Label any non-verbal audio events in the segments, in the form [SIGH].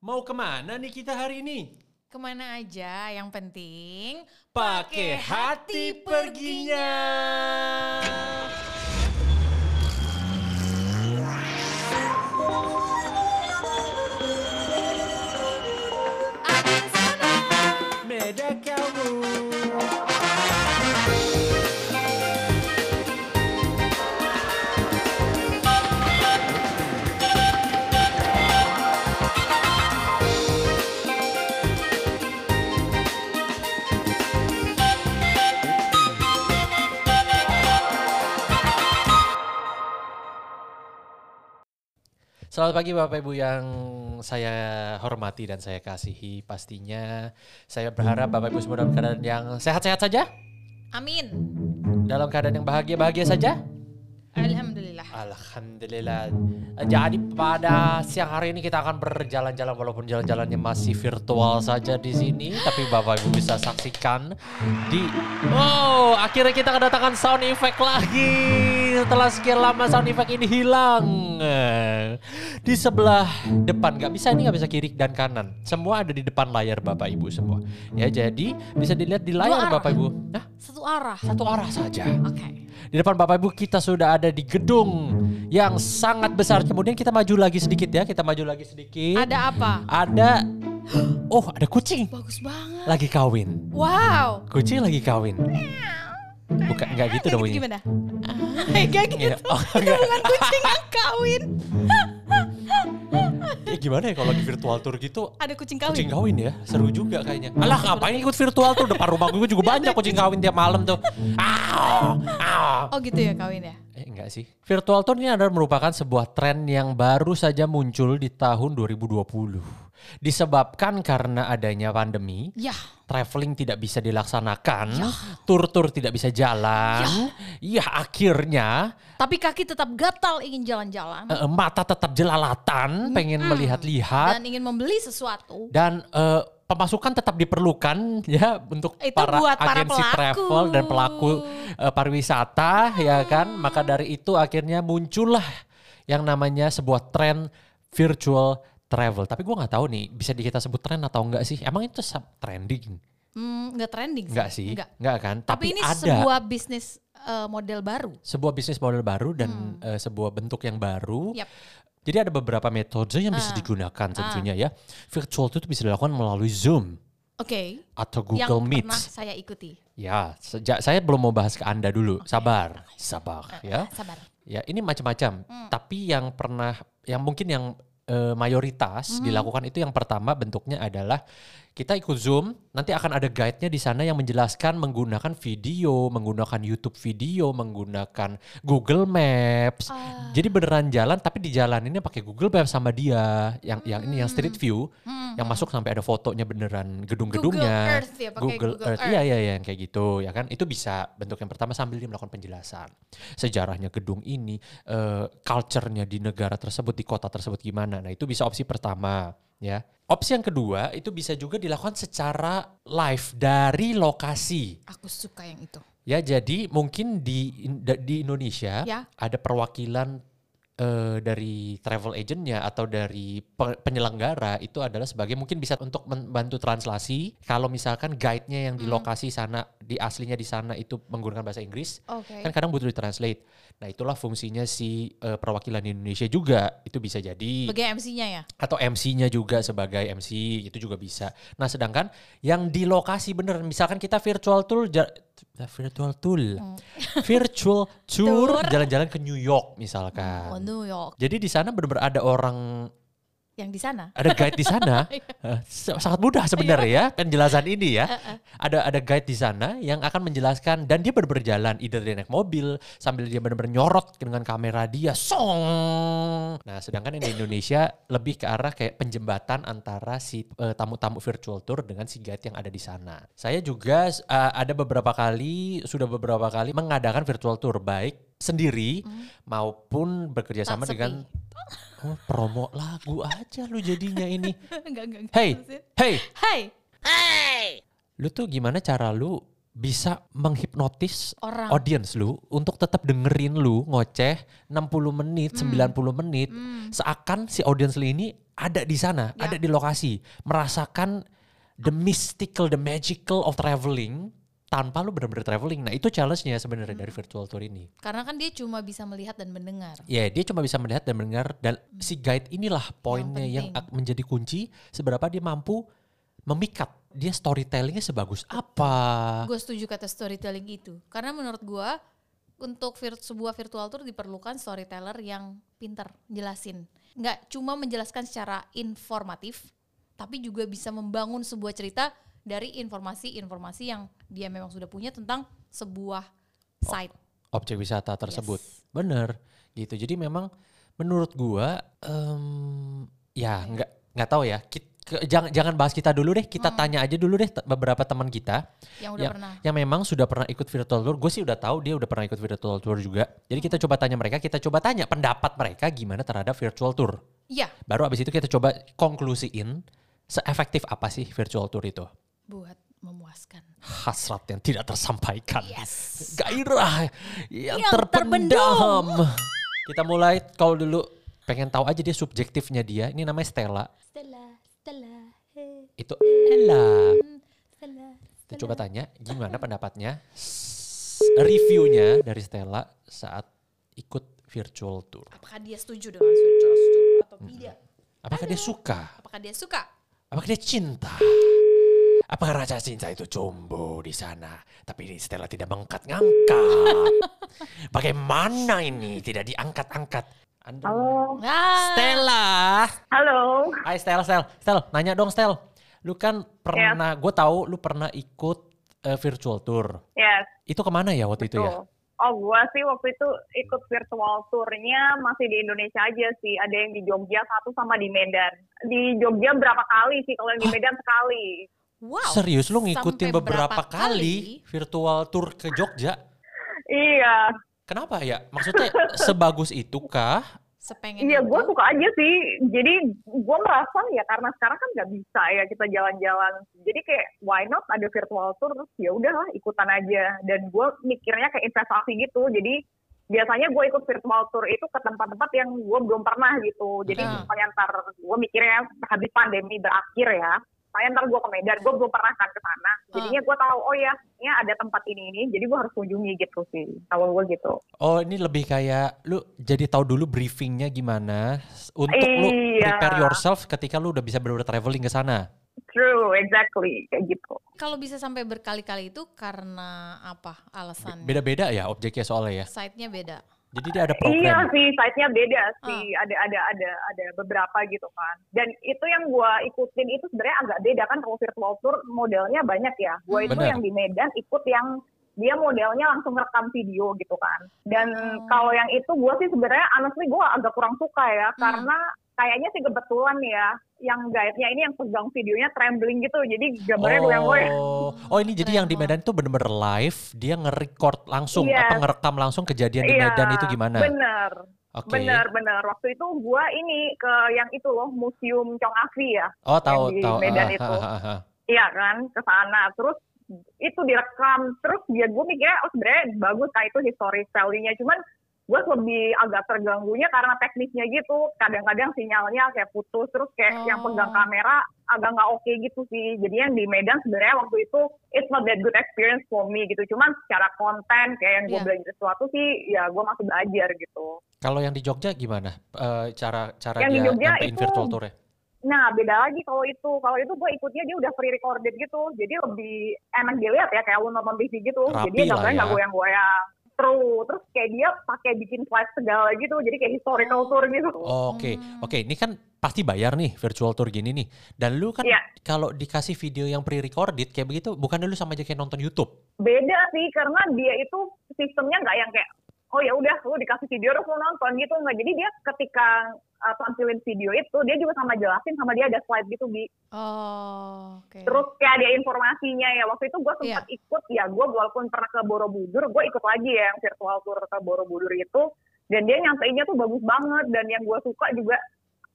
Mau ke mana nih kita hari ini? Ke mana aja, yang penting Pakai hati perginya. ada di sana. Beda kamu. Selamat pagi Bapak Ibu yang saya hormati dan saya kasihi. Pastinya saya berharap Bapak Ibu semua dalam keadaan yang sehat-sehat saja, Amin. dalam keadaan yang bahagia-bahagia saja. Alhamdulillah. Alhamdulillah. Jadi pada siang hari ini kita akan berjalan-jalan walaupun jalan-jalannya masih virtual saja di sini, tapi Bapak Ibu bisa saksikan di Oh, akhirnya kita kedatangan sound effect lagi. Setelah sekian lama sound effect ini hilang. Di sebelah depan nggak bisa ini nggak bisa kiri dan kanan. Semua ada di depan layar Bapak Ibu semua. Ya, jadi bisa dilihat di layar. Bapak Ibu. Nah, Satu arah. satu arah saja. Oke. Di depan Bapak Ibu kita sudah ada di gedung yang sangat besar. Kemudian kita maju lagi sedikit ya, kita maju lagi sedikit. Ada apa? Ada [GASPS] Oh, ada kucing Bagus banget. lagi kawin. Wow. Kucing lagi kawin. Bukan enggak gitu dong bunyinya. gimana? Kayak gitu. Iya. Oh, Itu enggak. bukan kucing yang kawin. Ya, gimana ya kalau lagi virtual tour gitu Ada kucing kawin. kucing kawin ya seru juga kayaknya alah ngapain ikut virtual tour depan rumah gue juga banyak kucing kawin tiap malam tuh ah, ah. Oh gitu ya kawin ya? Eh enggak sih. Virtual tour ini adalah merupakan sebuah tren yang baru saja muncul di tahun 2020. Disebabkan karena adanya pandemi, Ya. Traveling tidak bisa dilaksanakan, tur-tur tidak bisa jalan. Ya, akhirnya Tapi kaki tetap gatal ingin jalan-jalan. eh, mata tetap jelalatan, pengen melihat-lihat Dan ingin membeli sesuatu. dan eh, pemasukan tetap diperlukan ya untuk Itu para buat para agensi pelaku. travel dan pelaku eh, pariwisata ya kan maka dari itu akhirnya muncullah yang namanya sebuah tren virtual travel tapi gua nggak tahu nih bisa di kita sebut tren atau enggak sih emang itu sub trending Hmm, nggak trending sih. enggak sih Nggak. enggak kan Tapi, tapi, ini ada sebuah bisnis eh, model baru. sebuah bisnis model baru dan eh, sebuah bentuk yang baru Yap. jadi ada beberapa metode yang bisa Ah. digunakan tentunya ya virtual itu bisa dilakukan melalui zoom Oke. atau Yang Google Meet pernah saya ikuti. Ya, sejak saya belum mau bahas ke Anda dulu. Sabar, sabar ya. Sabar. Ya, ini macam-macam. Tapi yang pernah yang mungkin yang eh, mayoritas dilakukan itu yang pertama bentuknya adalah kita ikut Zoom, nanti akan ada guide-nya di sana yang menjelaskan menggunakan video, menggunakan YouTube video, menggunakan Google Maps. Ah. Jadi beneran jalan tapi di jalan ini pakai Google Maps sama dia. Yang yang ini yang street view, yang masuk sampai ada fotonya beneran gedung-gedungnya. Google Earth ya, pakai Google, Google Earth. Iya iya iya yang kayak gitu ya kan. Itu bisa bentuk yang pertama sambil dia melakukan penjelasan. Sejarahnya gedung ini, eh culture-nya di negara tersebut, di kota tersebut gimana. Nah, itu bisa opsi pertama ya. Opsi yang kedua itu bisa juga dilakukan secara live dari lokasi. Aku suka yang itu. Ya, jadi mungkin di di Indonesia Ya. ada perwakilan eh, dari travel agentnya atau dari pe- penyelenggara itu adalah sebagai mungkin bisa untuk membantu translasi. Kalau misalkan guide-nya yang di lokasi sana, di aslinya di sana itu menggunakan bahasa Inggris, Oke. kan kadang butuh ditranslate. Nah itulah fungsinya si eh, perwakilan Indonesia juga itu bisa jadi Sebagai MC-nya ya. atau MC-nya juga sebagai MC itu juga bisa. Nah, sedangkan yang di lokasi bener misalkan kita virtual tour virtual tour. [LAUGHS] virtual tour jalan-jalan ke New York Oh, misalkan. New York. Jadi di sana benar-benar ada orang Yang di sana. ada guide di sana. [LAUGHS] S- sangat mudah sebenarnya ya penjelasan ini ya. Ada ada guide di sana yang akan menjelaskan dan dia benar-benar jalan, either dia naik mobil sambil dia benar-benar nyorot dengan kamera dia, song. Nah, sedangkan yang di Indonesia lebih ke arah kayak penjembatan antara si eh, tamu-tamu virtual tour dengan si guide yang ada di sana. Saya juga eh, ada beberapa kali sudah beberapa kali mengadakan virtual tour baik sendiri maupun bekerja sama dengan Oh, promo lagu aja lu jadinya ini. [LAUGHS] enggak, enggak, enggak. Hey, hey, Hai. lu tuh gimana cara lu bisa menghipnotis Orang. audience lu untuk tetap dengerin lu ngoceh 60 menit, Hmm. 90 menit seakan si audience lu ini ada di sana, Ya. ada di lokasi, merasakan the mystical, the magical of traveling tanpa lu benar-benar traveling. Nah, itu challenge-nya sebenarnya dari virtual tour ini. Karena kan dia cuma bisa melihat dan mendengar. Ya, dia cuma bisa melihat dan mendengar dan si guide inilah poinnya yang, ak- menjadi kunci seberapa dia mampu memikat. Dia storytellingnya sebagus apa. Gue setuju kata storytelling itu. Karena menurut gue untuk vir- sebuah virtual tour diperlukan storyteller yang pinter jelasin. Nggak cuma menjelaskan secara informatif, tapi juga bisa membangun sebuah cerita dari informasi-informasi yang dia memang sudah punya tentang sebuah site. objek wisata tersebut. Yes. Bener gitu. Jadi memang menurut gua em, ya nggak nggak tahu ya. Kit- ke- jangan jangan bahas kita dulu deh. Kita tanya aja dulu deh beberapa teman kita Yang udah yang, pernah. yang memang sudah pernah ikut virtual tour. Gue sih udah tahu dia udah pernah ikut virtual tour juga. Jadi kita coba tanya mereka, kita coba tanya pendapat mereka gimana terhadap virtual tour. Iya, Baru abis itu kita coba konklusiin seefektif apa sih virtual tour itu. Buat memuaskan. Hasrat yang tidak tersampaikan. Yes. gairah yang, Yang terpendam. Kita mulai kalau dulu pengen tahu aja dia subjektifnya dia. Ini namanya Stella. Stella, Stella, hey, Itu Ella. Stella. Kita coba tanya gimana pendapatnya reviewnya dari Stella saat ikut virtual tour. Apakah dia setuju dengan virtual tour atau tidak? Apakah dia suka? Apakah dia suka? Apakah dia cinta? Apakah rasa cinta itu tumbuh di sana? Tapi ini Stella tidak mengangkat-ngangkat. [LAUGHS] Bagaimana ini tidak diangkat-angkat? Anda Halo. Nah, Stella. Halo. Hai Stel, Stel, Stel, nanya dong Stel. Lu kan pernah, gue tahu lu pernah ikut eh, virtual tour. Yes, Itu ke mana ya waktu itu tuh. ya? Oh, gua sih waktu itu ikut virtual tournya masih di Indonesia aja sih. Ada yang di Jogja satu sama di Medan. Di Jogja berapa kali sih? Kalau yang di Medan sekali. Wow. Serius lu ngikutin Sampai beberapa berapa kali virtual tour ke Jogja? Iya, Kenapa ya? Maksudnya sebagus itu kah? Sepengen iya. Gue suka aja sih. Jadi gue merasa ya karena sekarang kan nggak bisa ya kita jalan-jalan. Jadi kayak why not ada virtual tour terus ya udahlah ikutan aja. Dan gue mikirnya kayak investasi gitu. Jadi biasanya gue ikut virtual tour itu ke tempat-tempat yang gue belum pernah gitu. Jadi misalnya ntar gue mikirnya habis pandemi berakhir ya. Misalnya ntar gue ke Medan, gue belum pernah kan ke sana. Jadinya gue tahu, oh ya, ini ada tempat ini ini. Jadi gue harus kunjungi gitu sih. Kalau gue gitu. Oh ini lebih kayak lu jadi tahu dulu briefingnya gimana untuk lu Iya. prepare yourself ketika lu udah bisa benar-benar traveling ke sana. True, exactly. Kayak gitu. Kalau bisa sampai berkali-kali itu karena apa alasannya? Beda-beda ya objeknya soalnya ya. Site-nya beda. Jadi dia ada Iya program. sih, site-nya beda sih. Ada ada ada ada beberapa gitu kan. Dan itu yang gua ikutin itu sebenarnya agak beda kan kalau virtual tour modelnya banyak ya. Gua itu Benar. yang di Medan ikut yang dia modelnya langsung rekam video gitu kan. Dan Oh. kalau yang itu gua sih sebenarnya honestly gua agak kurang suka ya Hmm. karena kayaknya sih kebetulan ya yang guide-nya ini yang pegang videonya trembling gitu. Jadi gambarnya goyang-goyang. Oh, oh ini jadi yang di Medan itu bener-bener live, dia nge-record langsung Yes. apa ngerekam langsung kejadian di Iya, Medan itu gimana? Bener. Oke. Bener, bener. Waktu itu gua ini ke yang itu loh, Museum Chong Afi ya. Oh tahu di tahu. Medan Ah, itu. ah, ah, ah. Iya kan, ke sana. Terus itu direkam. Terus ya gue mikirnya, oh sebenarnya bagus kayak itu history value-nya. Cuman gue lebih agak terganggunya karena teknisnya gitu. Kadang-kadang sinyalnya kayak putus. Terus kayak Oh. yang pegang kamera agak nggak oke gitu sih. Jadi yang di Medan sebenarnya waktu itu it's not that good experience for me gitu. Cuman secara konten kayak yang gue Iya. belajar sesuatu sih, ya gue masih belajar gitu. Kalau yang di Jogja gimana? Eh, cara cara Yang di dia Jogja nyampein itu virtual tour ya? Nah, beda lagi kalau itu. Kalau itu gue ikutnya dia udah pre recorded gitu. Jadi lebih enak dilihat ya kayak lu nonton TV gitu. Rapi Jadi gambarnya nggak ya. goyang-goyang. True. Terus kayak dia pakai bikin slide segala gitu. Jadi kayak historical tour gitu. Oke, Hmm. oke. Ini kan pasti bayar nih virtual tour gini nih. Dan lu kan Iya. kalau dikasih video yang pre-recorded kayak begitu, bukan lu sama aja kayak nonton YouTube? Beda sih karena dia itu sistemnya nggak yang kayak oh ya udah lu dikasih video terus lu nonton gitu nggak. Jadi dia ketika uh, tampilin video itu dia juga sama jelasin sama dia ada slide gitu bi. Oh, oke. Terus kayak ada informasinya ya. Waktu itu gue sempat ikut ya, gue walaupun pernah ke Borobudur, gue ikut lagi ya yang virtual tour ke Borobudur itu. Dan dia nyampeinnya tuh bagus banget. Dan yang gue suka juga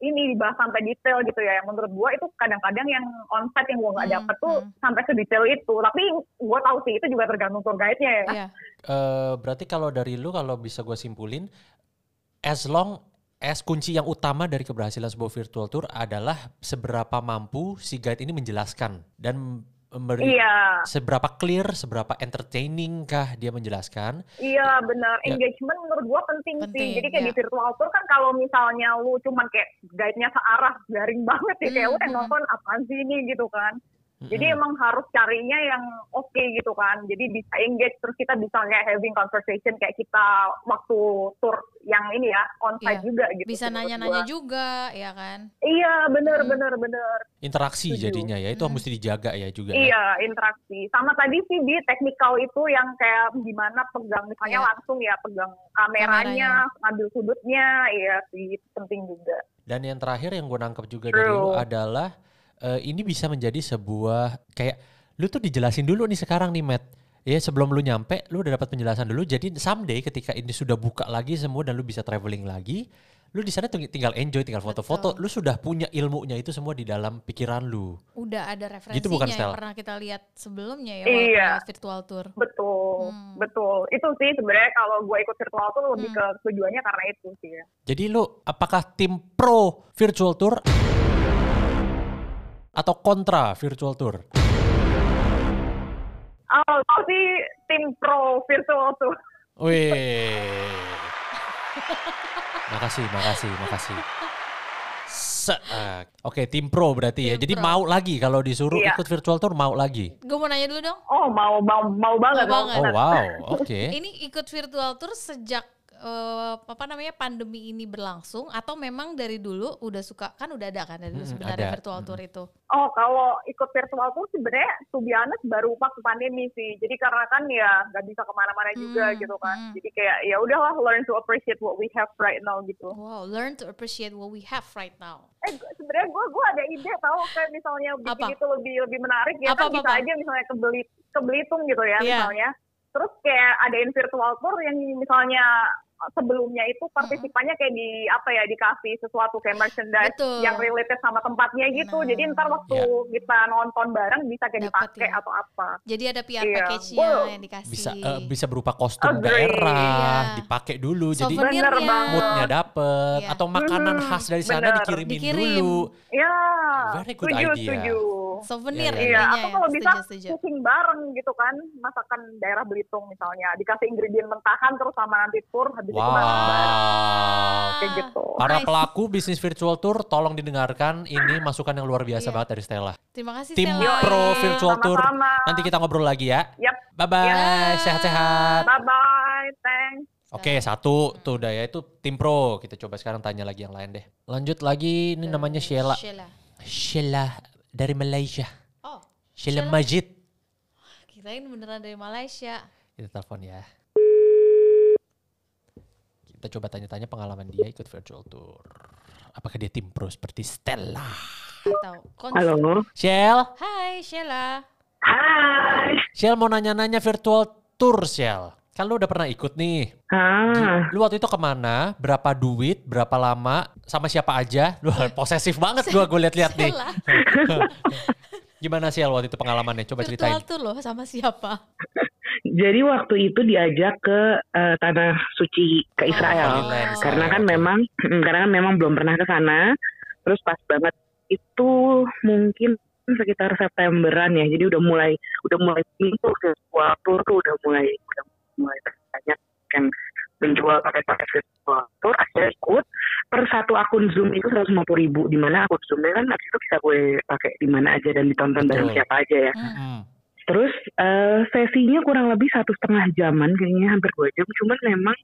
ini dibahas sampai detail gitu ya. Yang menurut gue itu kadang-kadang yang onsite yang gue nggak Hmm, dapet tuh hmm. sampai sedetail itu. Tapi gue tahu sih itu juga tergantung tour guide-nya ya. Iya. Eh berarti kalau dari lu kalau bisa gue simpulin, as long es kunci yang utama dari keberhasilan sebuah virtual tour adalah seberapa mampu si guide ini menjelaskan dan memberi Iya, seberapa clear, seberapa entertaining kah dia menjelaskan. iya benar. Ya. Engagement menurut gua penting, Penting, sih. Jadi kayak ya. di virtual tour kan kalau misalnya lu cuman kayak guide-nya searah, garing banget ya. Kayak Hmm, lu yang nonton apaan sih ini gitu kan. Jadi emang harus carinya yang oke gitu kan. Jadi bisa engage terus kita bisa kayak having conversation kayak kita waktu tour yang ini ya on site Iya. juga gitu. Bisa nanya-nanya juga, ya kan? Iya bener Hmm. bener bener. interaksi Setuju. jadinya ya, itu Hmm. mesti dijaga ya juga. ya. Iya interaksi. Sama tadi sih di technical itu yang kayak gimana pegang misalnya Iya. langsung ya pegang kameranya, ngambil sudutnya, iya sih itu penting juga. Dan yang terakhir yang gue nangkep juga dari lu True. adalah eh, ini bisa menjadi sebuah kayak lu tuh dijelasin dulu nih sekarang nih Matt. Ya sebelum lu nyampe, lu udah dapat penjelasan dulu. Jadi someday ketika ini sudah buka lagi semua dan lu bisa traveling lagi, lu di sana ting- tinggal enjoy, tinggal foto-foto. Lu sudah punya ilmunya itu semua di dalam pikiran lu. Udah ada referensinya Gitu bukan, yang pernah kita lihat sebelumnya ya, Iya. virtual tour. Betul, Hmm. betul. Itu sih sebenarnya kalau gue ikut virtual tuh lebih Hmm. ke tujuannya karena itu sih ya. Jadi lu apakah tim pro virtual tour atau kontra virtual tour? Oh, aku sih tim pro virtual tuh. Wih. makasih, makasih, makasih. Se- ah, Oke, tim pro berarti ya. Tim Jadi pro. mau lagi kalau disuruh Iya. ikut virtual tour mau lagi. Gue mau nanya dulu dong. Oh, mau mau mau banget, Mau banget. Oh banget. wow, oke. Ini ikut virtual tour sejak eh, apa namanya pandemi ini berlangsung atau memang dari dulu udah suka kan udah ada kan dari dulu Mm-mm, sebenarnya ada. virtual tour itu. Oh, kalau ikut virtual tuh sebenarnya be honest baru waktu pandemi sih. Jadi karena kan ya nggak bisa ke mana-mana juga Hmm, gitu kan. hmm. Jadi kayak ya udahlah learn to appreciate what we have right now gitu. Wow, learn to appreciate what we have right now. Eh sebenarnya gue gue ada ide tahu kayak misalnya bikin Apa? itu lebih lebih menarik ya Apa, kan apa, bisa apa? aja misalnya ke Beli- ke Belitung gitu ya Iya. misalnya. Terus kayak adain virtual tour yang misalnya uh, sebelumnya itu partisipannya kayak di apa ya dikasih sesuatu kayak merchandise Betul. yang related sama tempatnya gitu. Nah, Jadi ntar waktu kita nonton bareng bisa kayak Dapet dipakai ya. atau apa. Jadi ada PR Iya. package-nya Wow. yang dikasih. Bisa eh, bisa berupa kostum Agree. daerah, Iya. dipakai dulu. Jadi moodnya dapet Iya. atau makanan Mhm, khas dari sana bener. dikirimin Dikirim. dulu. Ya, Very good setuju, idea. setuju. Souvenir Iya, Iya, intinya atau ya. kalau bisa Setuju, setuju. cooking bareng gitu kan, masakan daerah Belitung misalnya, dikasih ingredient mentahan terus sama nanti tour habis itu masak bareng Wow. kayak gitu. Para Nice. pelaku bisnis virtual tour tolong didengarkan ini masukan yang luar biasa Iya. banget dari Stella. Terima kasih Tim Stella. pro virtual tour. Sama-sama. Nanti kita ngobrol lagi ya. Yap, Bye bye, Ya. sehat-sehat. bye bye, thanks. Oke, satu tuh udah ya itu tim pro. Kita coba sekarang tanya lagi yang lain deh. Lanjut lagi ini namanya Sheila. Sheila. Sheila dari Malaysia. Oh, Sheila. Majid. kirain beneran dari Malaysia. Kita telepon ya. Kita coba tanya-tanya pengalaman dia ikut virtual tour. Apakah dia tim pro seperti Stella? Atau Halo. Shell, Hai Sheila. Hai. Shell mau nanya-nanya virtual tour Shell. Kan lu udah pernah ikut nih. Ah, Lu waktu itu ke mana? Berapa duit? Berapa lama? Sama siapa aja? Lu posesif banget gua gue liat-liat nih. [LAUGHS] Gimana Shell waktu itu pengalamannya? Coba ceritain. Virtual tour loh sama siapa? [LAUGHS] jadi waktu itu diajak ke eh, tanah suci ke Israel. Holy Land, karena kan memang karena kan memang belum pernah ke sana. Terus pas banget itu mungkin sekitar Septemberan ya. Jadi udah mulai udah mulai pintu virtual tour tuh udah mulai udah mulai banyak yang menjual paket-paket virtual tour. Akhirnya ikut per satu akun Zoom itu 150 ribu. Di mana akun Zoomnya kan habis itu bisa gue pakai di mana aja dan ditonton bareng siapa aja ya. Hmm. Hmm. Terus eh, sesinya kurang lebih satu setengah jaman, kayaknya hampir dua jam. Cuman memang,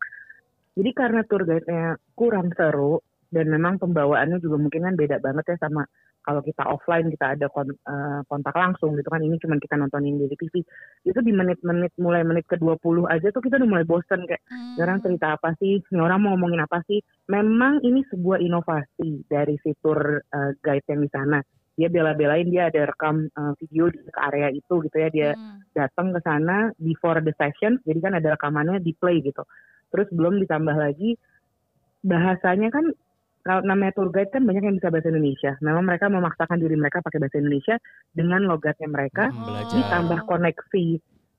jadi karena tour guide-nya kurang seru, dan memang pembawaannya juga mungkin kan beda banget ya sama kalau kita offline kita ada kon- eh, kontak langsung gitu kan ini cuman kita nontonin di TV itu di menit-menit mulai menit ke 20 aja tuh kita udah mulai bosen kayak Hmm. orang cerita apa sih? Ini orang mau ngomongin apa sih? Memang ini sebuah inovasi dari fitur eh, guide yang di sana. Dia bela-belain dia ada rekam eh, video di ke area itu gitu ya. Dia Hmm. datang ke sana before the session jadi kan ada rekamannya di play gitu. Terus belum ditambah lagi bahasanya kan kalau namanya tour guide kan banyak yang bisa bahasa Indonesia memang mereka memaksakan diri mereka pakai bahasa Indonesia dengan logatnya mereka Hmm, belajar. ditambah koneksi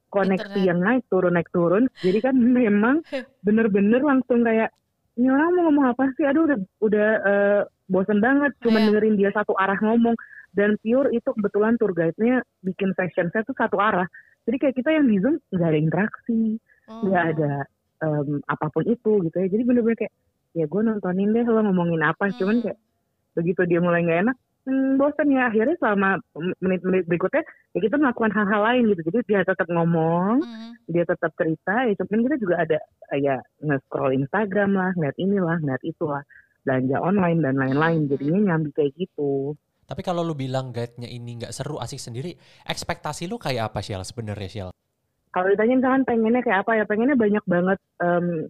koneksi Internet. yang naik turun naik turun jadi kan [LAUGHS] memang [LAUGHS] bener-bener langsung kayak ini orang mau ngomong apa sih? Aduh udah udah eh, bosen banget cuma Iya. dengerin dia satu arah ngomong dan pure itu kebetulan tour guide-nya bikin session saya tuh satu arah. Jadi kayak kita yang di Zoom nggak ada interaksi, Oh. nggak ada em, apa pun itu gitu ya. Jadi bener-bener kayak ya gue nontonin deh lo ngomongin apa. Cuman Hmm. kayak begitu dia mulai nggak enak, hmm, bosan ya. Akhirnya selama menit-menit berikutnya ya kita melakukan hal-hal lain gitu. Jadi dia tetap ngomong, Hmm. dia tetap cerita. Ya cuman kita juga ada ya nge-scroll Instagram lah, ngeliat inilah, ngeliat itulah, belanja online dan lain-lain. Jadinya nyambi kayak gitu. Tapi kalau lu bilang guide-nya ini nggak seru, asik sendiri, ekspektasi lu kayak apa Shell sebenarnya Shell? Kalau ditanya misalkan pengennya kayak apa ya, pengennya banyak banget em,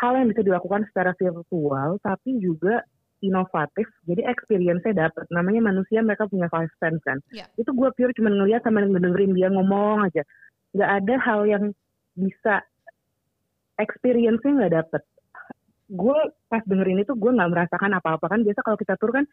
hal yang bisa dilakukan secara virtual, tapi juga inovatif. Jadi experience-nya dapat. Namanya manusia mereka punya five sense kan. Iya. Itu gue pure cuma ngeliat sama dengerin dia ngomong aja. Nggak ada hal yang bisa experience-nya nggak dapet. Gue pas dengerin itu gue nggak merasakan apa-apa kan. Biasa kalau kita tur kan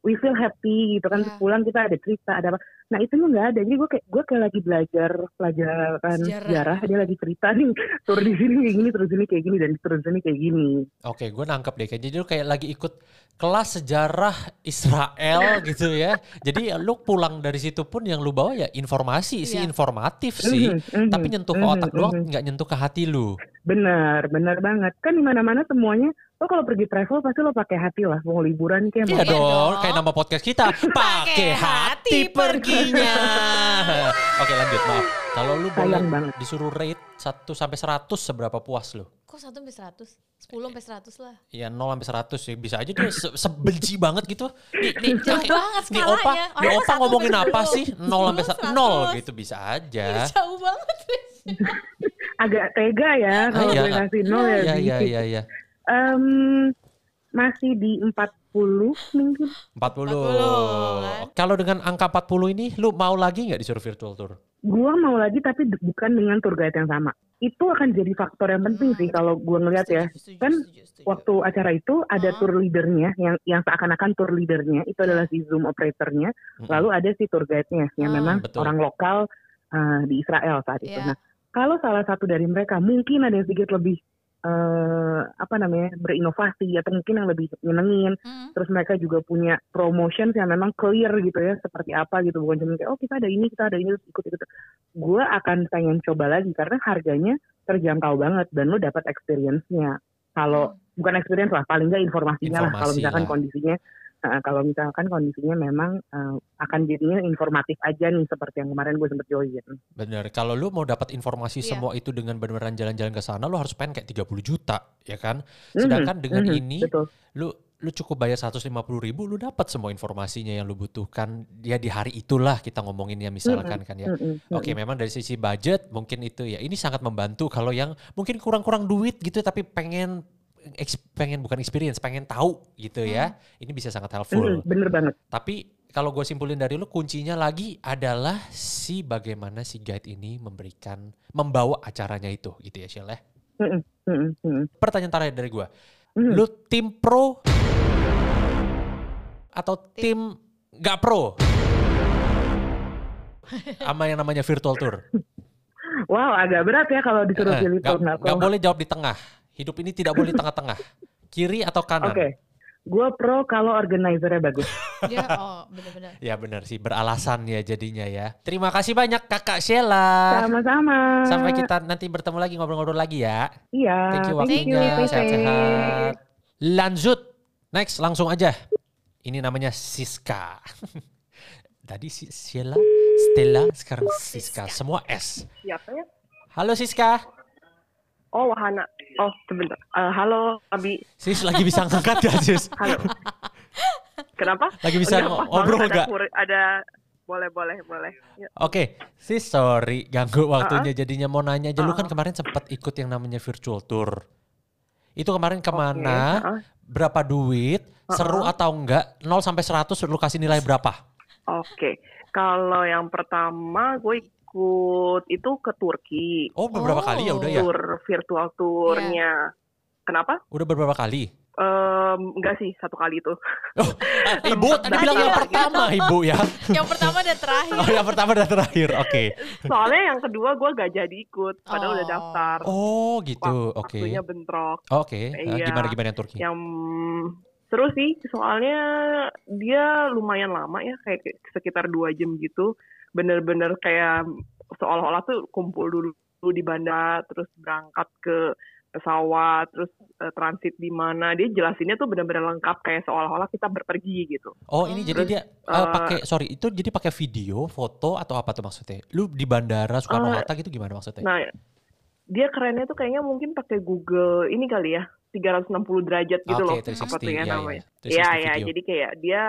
we feel happy gitu kan. Terus pulang kita ada cerita ada apa. Nah itu nggak ada. Jadi gue kayak gue kayak lagi belajar pelajaran Sejarah. sejarah. Dia lagi cerita nih [LAUGHS] tur di sini kayak gini, terus ini kayak gini dan terus ini kayak gini. Oke, gue nangkep deh. Kayak jadi lu kayak lagi ikut kelas sejarah Israel [LAUGHS] gitu ya. Jadi lu pulang dari situ pun yang lu bawa ya informasi sih, Iya. informatif sih. Mhm, mhm, Tapi nyentuh ke mhm, otak doang, mhm. nggak nyentuh ke hati lu. Benar, benar banget. Kan di mana-mana semuanya lo kalau pergi travel pasti lo pakai hati lah, mau liburan kayak Iya mau Iya dong, dong. kayak nama podcast kita. [LAUGHS] Pakai hati perginya. [LAUGHS] Oke lanjut, maaf. Kalau lu boleh banget. disuruh rate 1 sampai 100 seberapa puas lu? Kok 1 sampai 100? 10 sampai 100 lah. Ya 0 sampai 100 ya bisa aja dia se- sebenci banget gitu. Nih, nih, Jauh nih, banget nih opa, skalanya. nih opa ngomongin apa 10. sih? 0 sampai sa- 100. 0 gitu bisa aja. Jauh banget. [LAUGHS] Agak tega ya kalau iya. gue kasih nol ya. Iya, iya, iya, iya. Masih di 40 mungkin. 40. 40, kan? Kalau dengan angka 40 ini lu mau lagi nggak disuruh virtual tour? Gua mau lagi tapi bukan dengan tour guide yang sama. Itu akan jadi faktor yang penting sih kalau gua ngelihat ya. Setuju, Kan setuju, setuju. Waktu acara itu ada Uh-huh. tour leadernya yang yang seakan-akan tour leadernya itu adalah si Zoom operatornya. Mm-mm. Lalu ada si tour guide-nya yang memang Betul. orang lokal uh, di Israel saat itu. Iya. Nah, kalau salah satu dari mereka mungkin ada yang sedikit lebih eh, apa namanya berinovasi atau mungkin yang lebih nyenengin. Hmm. Terus mereka juga punya promotions yang memang clear gitu ya, seperti apa gitu. Bukan cuma kayak oh kita ada ini, kita ada ini, terus ikut ikut. Gue akan pengen coba lagi karena harganya terjangkau banget dan lo dapat experience-nya. Kalau bukan experience lah, paling nggak informasinya lah. Kalau Informasi misalkan lah. kondisinya, kalau misalkan kondisinya memang eh, akan jadinya informatif aja nih seperti yang kemarin gue sempet join. Bener, kalau lu mau dapat informasi Iya. semua itu dengan beneran jalan-jalan ke sana, lu harus spend kayak 30 juta, ya kan? Sedangkan Mhm, dengan mhm, ini, betul. lu lu cukup bayar 150 ribu, lu dapat semua informasinya yang lu butuhkan. Ya di hari itulah kita ngomongin ya misalkan kan ya. Mhm, Oke, mhm. memang dari sisi budget mungkin itu ya ini sangat membantu kalau yang mungkin kurang-kurang duit gitu tapi pengen pengen bukan experience, pengen tahu gitu ya. Ini bisa sangat helpful. Mhm, bener banget. Tapi kalau gue simpulin dari lu kuncinya lagi adalah si bagaimana si guide ini memberikan membawa acaranya itu gitu ya Shell ya. Mhm, mhm, mhm. Pertanyaan terakhir dari gue, Mhm. lu tim pro atau tim gak pro? Sama yang namanya virtual tour. [LAUGHS] Wow, agak berat ya kalau disuruh Eh, pilih nggak tuh. nggak nggak pro. boleh jawab di tengah. Hidup ini tidak boleh di [LAUGHS] tengah-tengah. Kiri atau kanan? Oke, gue pro kalau organizernya bagus. [LAUGHS] Ya, oh benar-benar. Ya benar sih, beralasan ya jadinya ya. Terima kasih banyak Kakak Sheila. Sama-sama. Sampai kita nanti bertemu lagi ngobrol-ngobrol lagi ya. Iya. Thank you Thank waktunya, sehat-sehat. Lanjut. Next, langsung aja. Ini namanya Siska. [LAUGHS] Tadi si Sheila, Stella, sekarang Siska. Semua S. Siapa ya? Halo Siska. Oh, Wahana. Oh, sebentar. Eh, halo, Abi. Sis lagi bisa ngangkat gak Sis? [LAUGHS] Halo. Kenapa? Lagi bisa Udah pas ngobrol ada gak? kur- Ada, boleh, boleh, boleh. Ya. Oke, sis sorry ganggu waktunya jadinya mau nanya aja. Lu kan kemarin sempat ikut yang namanya virtual tour. Itu kemarin ke mana? Oke, uh-uh. Berapa duit? Seru atau enggak? 0 sampai 100 lu kasih nilai berapa? Oke. Kalau yang pertama, gue ikut itu ke Turki. Oh, beberapa Oh. kali ya udah ya. Tour virtual tournya. Kenapa? Udah beberapa kali. Em, enggak sih satu kali itu. Oh, eh, [LAUGHS] ibu tadi bilang yang ya. pertama ibu ya. [LAUGHS] Yang pertama dan terakhir. Oh yang pertama dan terakhir. Oke. Soalnya yang kedua gue gak jadi ikut, padahal udah Oh. daftar. Oh gitu. Oke. Waktunya bentrok. Oke. Eh, Iya. Gimana gimana yang Turki? Yang seru sih, soalnya dia lumayan lama ya, kayak kayak sekitar dua jam gitu. Bener-bener kayak seolah-olah tuh kumpul dulu di bandara, terus berangkat ke pesawat, terus eh, transit di mana. Dia jelasinnya tuh bener-bener lengkap kayak seolah-olah kita berpergi gitu. Oh ini Hmm. jadi Terus, dia eh, pakai sorry itu jadi pakai video, foto atau apa tuh maksudnya? Lu di bandara Soekarno Hatta gitu gimana maksudnya? Nah, dia kerennya tuh kayaknya mungkin pakai Google ini kali ya, 360 derajat gitu Oke, loh. 360, Apa tuh ya iya. namanya? 360 Iya, iya. video. Jadi kayak dia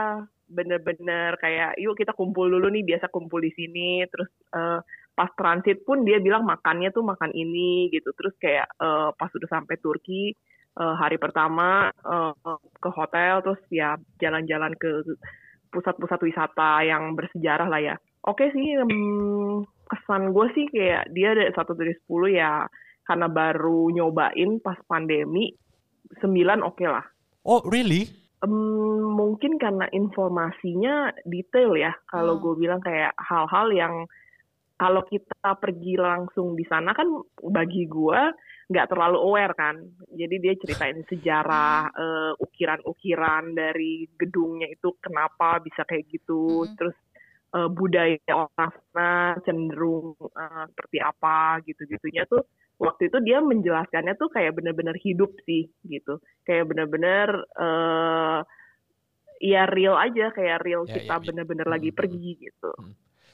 bener-bener kayak, yuk kita kumpul dulu nih, biasa kumpul di sini. Terus eh, pas transit pun dia bilang makannya tuh makan ini gitu. Terus kayak eh, pas udah sampai Turki, eh, hari pertama eh, ke hotel, terus ya jalan-jalan ke pusat-pusat wisata yang bersejarah lah ya. Oke sih, hmm, kesan gue sih kayak dia ada satu dari 10 ya karena baru nyobain pas pandemi 9 oke lah. Oh really? Em, mungkin karena informasinya detail ya. Kalau Hmm. gue bilang kayak hal-hal yang kalau kita pergi langsung di sana kan bagi gue nggak terlalu aware kan. Jadi dia ceritain [LAUGHS] sejarah eh, ukiran-ukiran dari gedungnya itu kenapa bisa kayak gitu. Hmm. Terus eh, budaya orang sana cenderung eh, seperti apa gitu-gitunya tuh waktu itu dia menjelaskannya tuh kayak bener-bener hidup sih gitu kayak bener-bener eh ya real aja kayak real Ya, kita ya, ya. bener-bener Hmm, lagi hmm, pergi gitu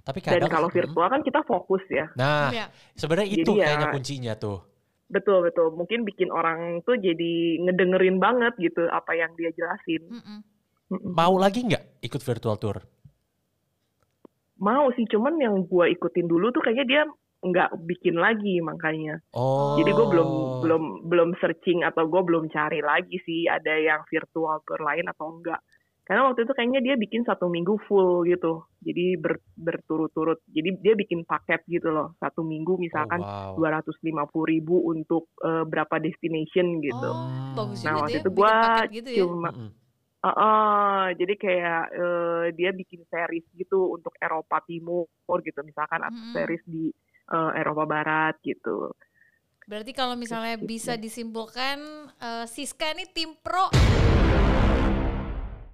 Tapi dan kadang kalau Hmm. virtual kan kita fokus ya Nah, Iya. sebenarnya itu Jadi ya- kayaknya kuncinya tuh. betul betul mungkin bikin orang tuh jadi ngedengerin banget gitu apa yang dia jelasin Mm-mm. Mm-mm. Mau lagi nggak ikut virtual tour? mau sih cuman yang gua ikutin dulu tuh kayaknya dia nggak bikin lagi makanya Oh. Jadi gue belum belum belum searching atau gue belum cari lagi sih ada yang virtual tour lain atau enggak. Karena waktu itu kayaknya dia bikin satu minggu full gitu. Jadi ber- berturut-turut. Jadi dia bikin paket gitu loh. Satu minggu misalkan oh, wow. dua ratus lima puluh ribu untuk eh, berapa destination gitu. Oh, bagus Nah, waktu ya, itu paket gitu ya. Cuma Mm-mm. Eh, eh, jadi kayak eh, dia bikin series gitu untuk Eropa Timur gitu misalkan atau Mm-mm. series di eh, Eropa Barat gitu. Berarti kalau misalnya Gitu. bisa disimpulkan eh, Siska ini tim pro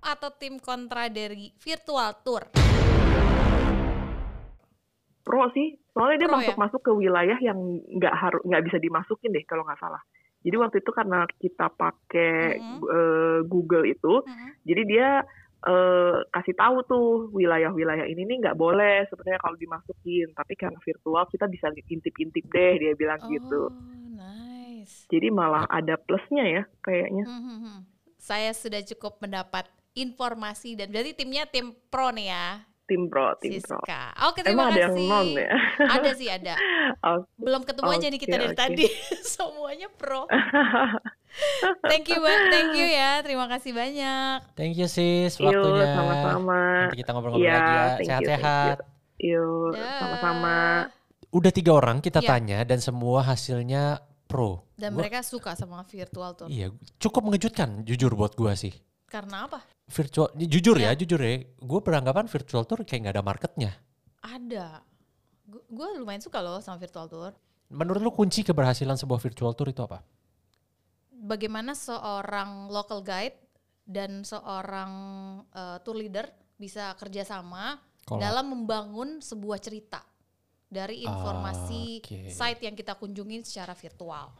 atau tim kontra dari virtual tour. pro sih soalnya dia Pro masuk ya? ke wilayah yang nggak harus nggak bisa dimasukin deh kalau nggak salah jadi waktu itu karena kita pakai Mhm. eh, Google itu Mm-mm. jadi dia eh, kasih tahu tuh wilayah-wilayah ini nih nggak boleh sebenarnya kalau dimasukin tapi karena virtual kita bisa intip-intip deh dia bilang gitu Oh, nice. jadi malah ada plusnya ya kayaknya Mhm. Saya sudah cukup mendapat informasi dan berarti timnya tim pro nih ya. Tim pro tim pro Siska. Oke, terima emang ada yang kasih. non ya Ada sih ada. [LAUGHS] Oh, Belum ketemu aja nih kita Oke, dari tadi. [LAUGHS] Semuanya pro. [LAUGHS] Thank you, Mbak. Thank you ya. Terima kasih banyak. Thank you sis Yuk, waktunya. sama-sama. Nanti kita ngobrol-ngobrol Iya, lagi ya. Sehat-sehat. Yuk, sama-sama. Udah tiga orang kita Iya. tanya dan semua hasilnya pro. Dan Gua- mereka suka sama virtual tour. Iya, cukup mengejutkan jujur buat gua sih. Karena apa? Virtual, jujur ya, Iya. jujur ya. Gue beranggapan virtual tour kayak nggak ada marketnya. Ada. Gue lumayan suka loh sama virtual tour. Menurut lu kunci keberhasilan sebuah virtual tour itu apa? Bagaimana seorang local guide dan seorang eh, tour leader bisa kerjasama Kalau- dalam membangun sebuah cerita dari informasi Oke. site yang kita kunjungi secara virtual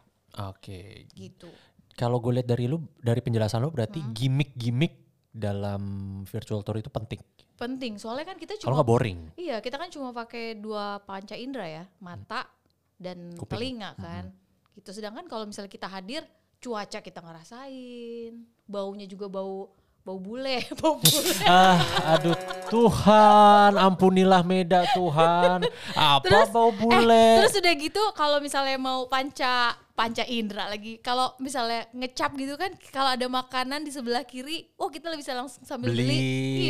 Oke, gitu. Kalau gue lihat dari lu, dari penjelasan lu berarti Hmm. gimmick-gimmick dalam virtual tour itu penting. Penting soalnya kan kita Kalau cuma nggak boring. Iya, kita kan cuma pakai dua panca indera ya, mata dan Kuping. telinga kan. Gitu. Sedangkan kalau misalnya kita hadir, cuaca kita ngerasain, baunya juga bau bau bule, [LAUGHS] bau bule. [LAUGHS] ah, aduh Tuhan, ampunilah Meda Tuhan. Apa Terus, bau bule? Terus udah gitu kalau misalnya mau panca panca indera lagi, kalau misalnya ngecap gitu kan, kalau ada makanan di sebelah kiri, oh kita bisa langsung sambil beli. Beli.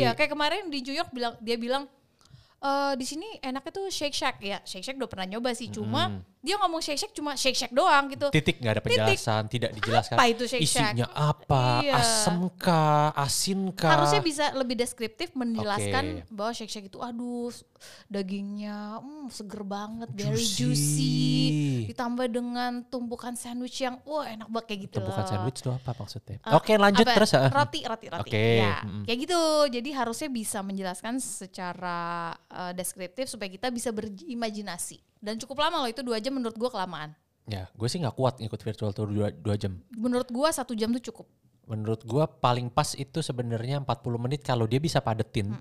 Iya, kayak kemarin di New York bilang dia bilang e, di sini enaknya tuh Shake Shack ya. Shake Shack udah pernah nyoba sih, cuma Hmm. Dia ngomong shake shake cuma shake shake doang gitu. Titik nggak ada Titik. penjelasan, tidak dijelaskan. Apa itu shake shack? Isinya apa? Iya. Asem kah? Asin kah? Harusnya bisa lebih deskriptif menjelaskan Oke. bahwa shake shake itu aduh dagingnya hmm, seger banget, very Juicy. juicy. Ditambah dengan tumpukan sandwich yang wah enak banget kayak gitu Tumpukan loh. sandwich itu apa maksudnya? Eh, Oke lanjut apa? terus. ah. Roti, roti, roti. Oke, Ya, mm. kayak gitu. Jadi harusnya bisa menjelaskan secara eh, deskriptif supaya kita bisa berimajinasi. Dan cukup lama loh itu dua jam menurut gua kelamaan. Ya, gue sih nggak kuat ngikut virtual tour dua, dua jam. Menurut gua satu jam tuh cukup. Menurut gua paling pas itu sebenarnya 40 menit kalau dia bisa padetin.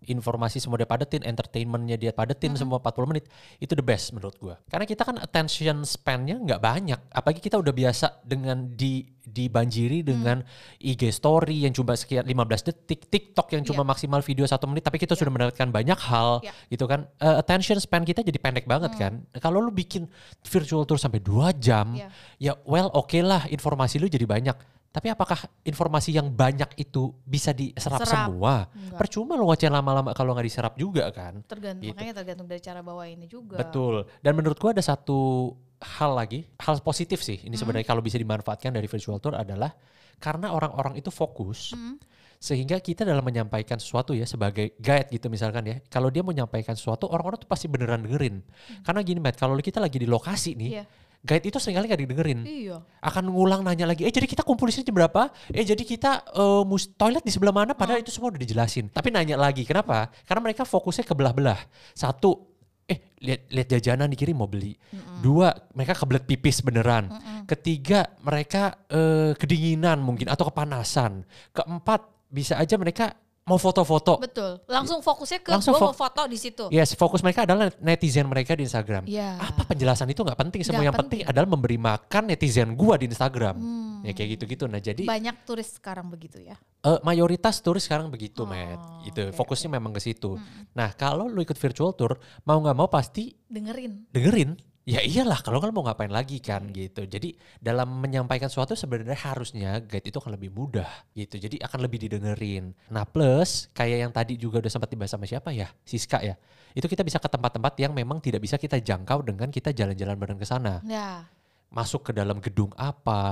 Informasi semua dia padetin, entertainmentnya dia padetin semua 40 menit. Itu the best menurut gua. Karena kita kan attention span-nya nggak banyak. Apalagi kita udah biasa dengan di dibanjiri dengan IG story yang cuma sekian 15 detik, TikTok yang cuma Iya. maksimal video satu menit, tapi kita sudah mendapatkan banyak hal Iya. gitu kan. Eh, attention span kita jadi pendek banget kan. Kalau lu bikin virtual tour sampai 2 jam, Iya. ya well oke lah informasi lu jadi banyak. Tapi apakah informasi yang banyak itu bisa diserap Serap. semua? Enggak. Percuma lu ngoceh lama-lama kalau nggak diserap juga kan. Tergantung Gitu. makanya tergantung dari cara bawa ini juga. Betul. Dan menurut gua ada satu hal lagi, hal positif sih. Ini sebenarnya kalau bisa dimanfaatkan dari virtual tour adalah karena orang-orang itu fokus. Hmm. Sehingga kita dalam menyampaikan sesuatu ya sebagai guide gitu misalkan ya. Kalau dia menyampaikan sesuatu orang-orang tuh pasti beneran dengerin. Karena gini Matt, kalau kita lagi di lokasi nih, Hmm. Guide itu sering kali gak didengerin Iya. akan ngulang nanya lagi, eh jadi kita kumpul di sini berapa? Eh jadi kita mus toilet di sebelah mana? Padahal itu semua udah dijelasin. Tapi nanya lagi, kenapa? Karena mereka fokusnya ke belah-belah. Satu, eh lihat lihat jajanan di kiri mau beli. Dua, mereka kebelet pipis beneran. Ketiga, mereka eh, kedinginan mungkin atau kepanasan. Keempat, bisa aja mereka mau foto-foto. Betul. Langsung fokusnya ke Langsung gua mau foto di situ. Yes, fokus mereka adalah netizen mereka di Instagram. Iya. Apa penjelasan itu nggak penting. Semua Nggak yang penting. adalah memberi makan netizen gua di Instagram. Hmm. Ya kayak gitu-gitu. Nah jadi Banyak turis sekarang begitu ya. Eh, mayoritas turis sekarang begitu, Oh, Matt. Oke, Hmm. Fokusnya memang ke situ. Nah, kalau lu ikut virtual tour, mau nggak mau pasti Dengerin. dengerin. Ya iyalah, kalau kan mau ngapain lagi kan gitu. Jadi dalam menyampaikan sesuatu sebenarnya harusnya guide itu akan lebih mudah gitu. Jadi akan lebih didengerin. Nah plus kayak yang tadi juga udah sempat dibahas sama siapa ya? Siska ya. Itu kita bisa ke tempat-tempat yang memang tidak bisa kita jangkau dengan kita jalan-jalan bareng ke sana. Ya, Masuk ke dalam gedung apa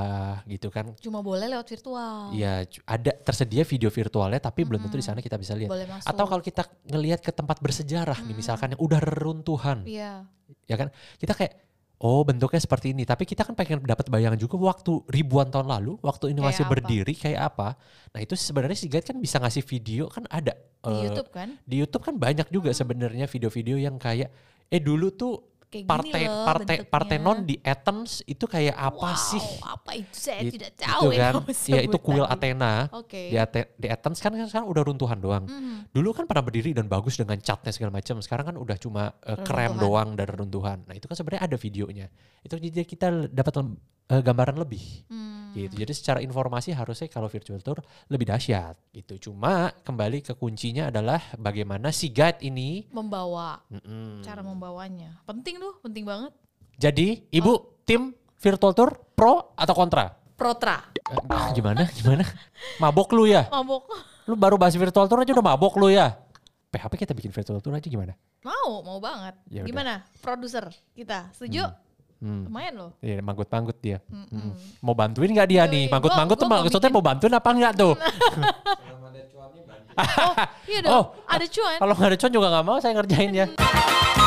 gitu kan. cuma boleh lewat virtual. Iya, ada tersedia video virtualnya tapi belum tentu di sana kita bisa lihat. Boleh masuk. Atau kalau kita ngelihat ke tempat bersejarah nih misalkan yang udah reruntuhan, Iya. ya kan? Kita kayak oh bentuknya seperti ini, tapi kita kan pengen dapat bayangan juga waktu ribuan tahun lalu, waktu ini Kayak masih apa? berdiri kayak apa. Nah, itu sebenarnya si guide kan bisa ngasih video kan ada Di eh, YouTube kan. Di YouTube kan banyak juga sebenarnya video-video yang kayak eh dulu tuh Kayak gini partai loh partai bentuknya. Partenon di Athens itu kayak apa Wow, sih? apa itu saya Gitu tidak tahu kan? [LAUGHS] nama Ya itu kuil. Athena. Oke. Di, Ate- di Athens kan sekarang udah runtuhan doang. Mhm. Dulu kan pernah berdiri dan bagus dengan catnya segala macam. Sekarang kan udah cuma eh, krem doang dan runtuhan. Nah itu kan sebenarnya ada videonya. Itu jadi kita dapat eh, gambaran lebih. Hmm. Gitu. Jadi secara informasi harusnya kalau virtual tour lebih dahsyat. Gitu. Cuma kembali ke kuncinya adalah bagaimana si guide ini. Membawa, Mm-mm. cara membawanya. Penting tuh, penting banget. Jadi ibu Oh. tim virtual tour pro atau kontra? Protra. Eh, gimana? Gimana? Mabok lu ya? Mabok. Lu baru bahas virtual tour aja udah mabok lu ya? PHP kita bikin virtual tour aja gimana? Mau, mau banget. Ya udah. Gimana? Produser kita, setuju? Hmm. Lumayan loh. Iya, manggut-manggut dia. Mm-mm. Mm-mm. Mau bantuin nggak dia nih? Yoi, Manggut-manggut tuh maksudnya mau bantuin apa enggak tuh? [LAUGHS] Iya dong, Oh. ada cuan. Kalau nggak ada cuan juga nggak mau saya ngerjain ya. [LAUGHS]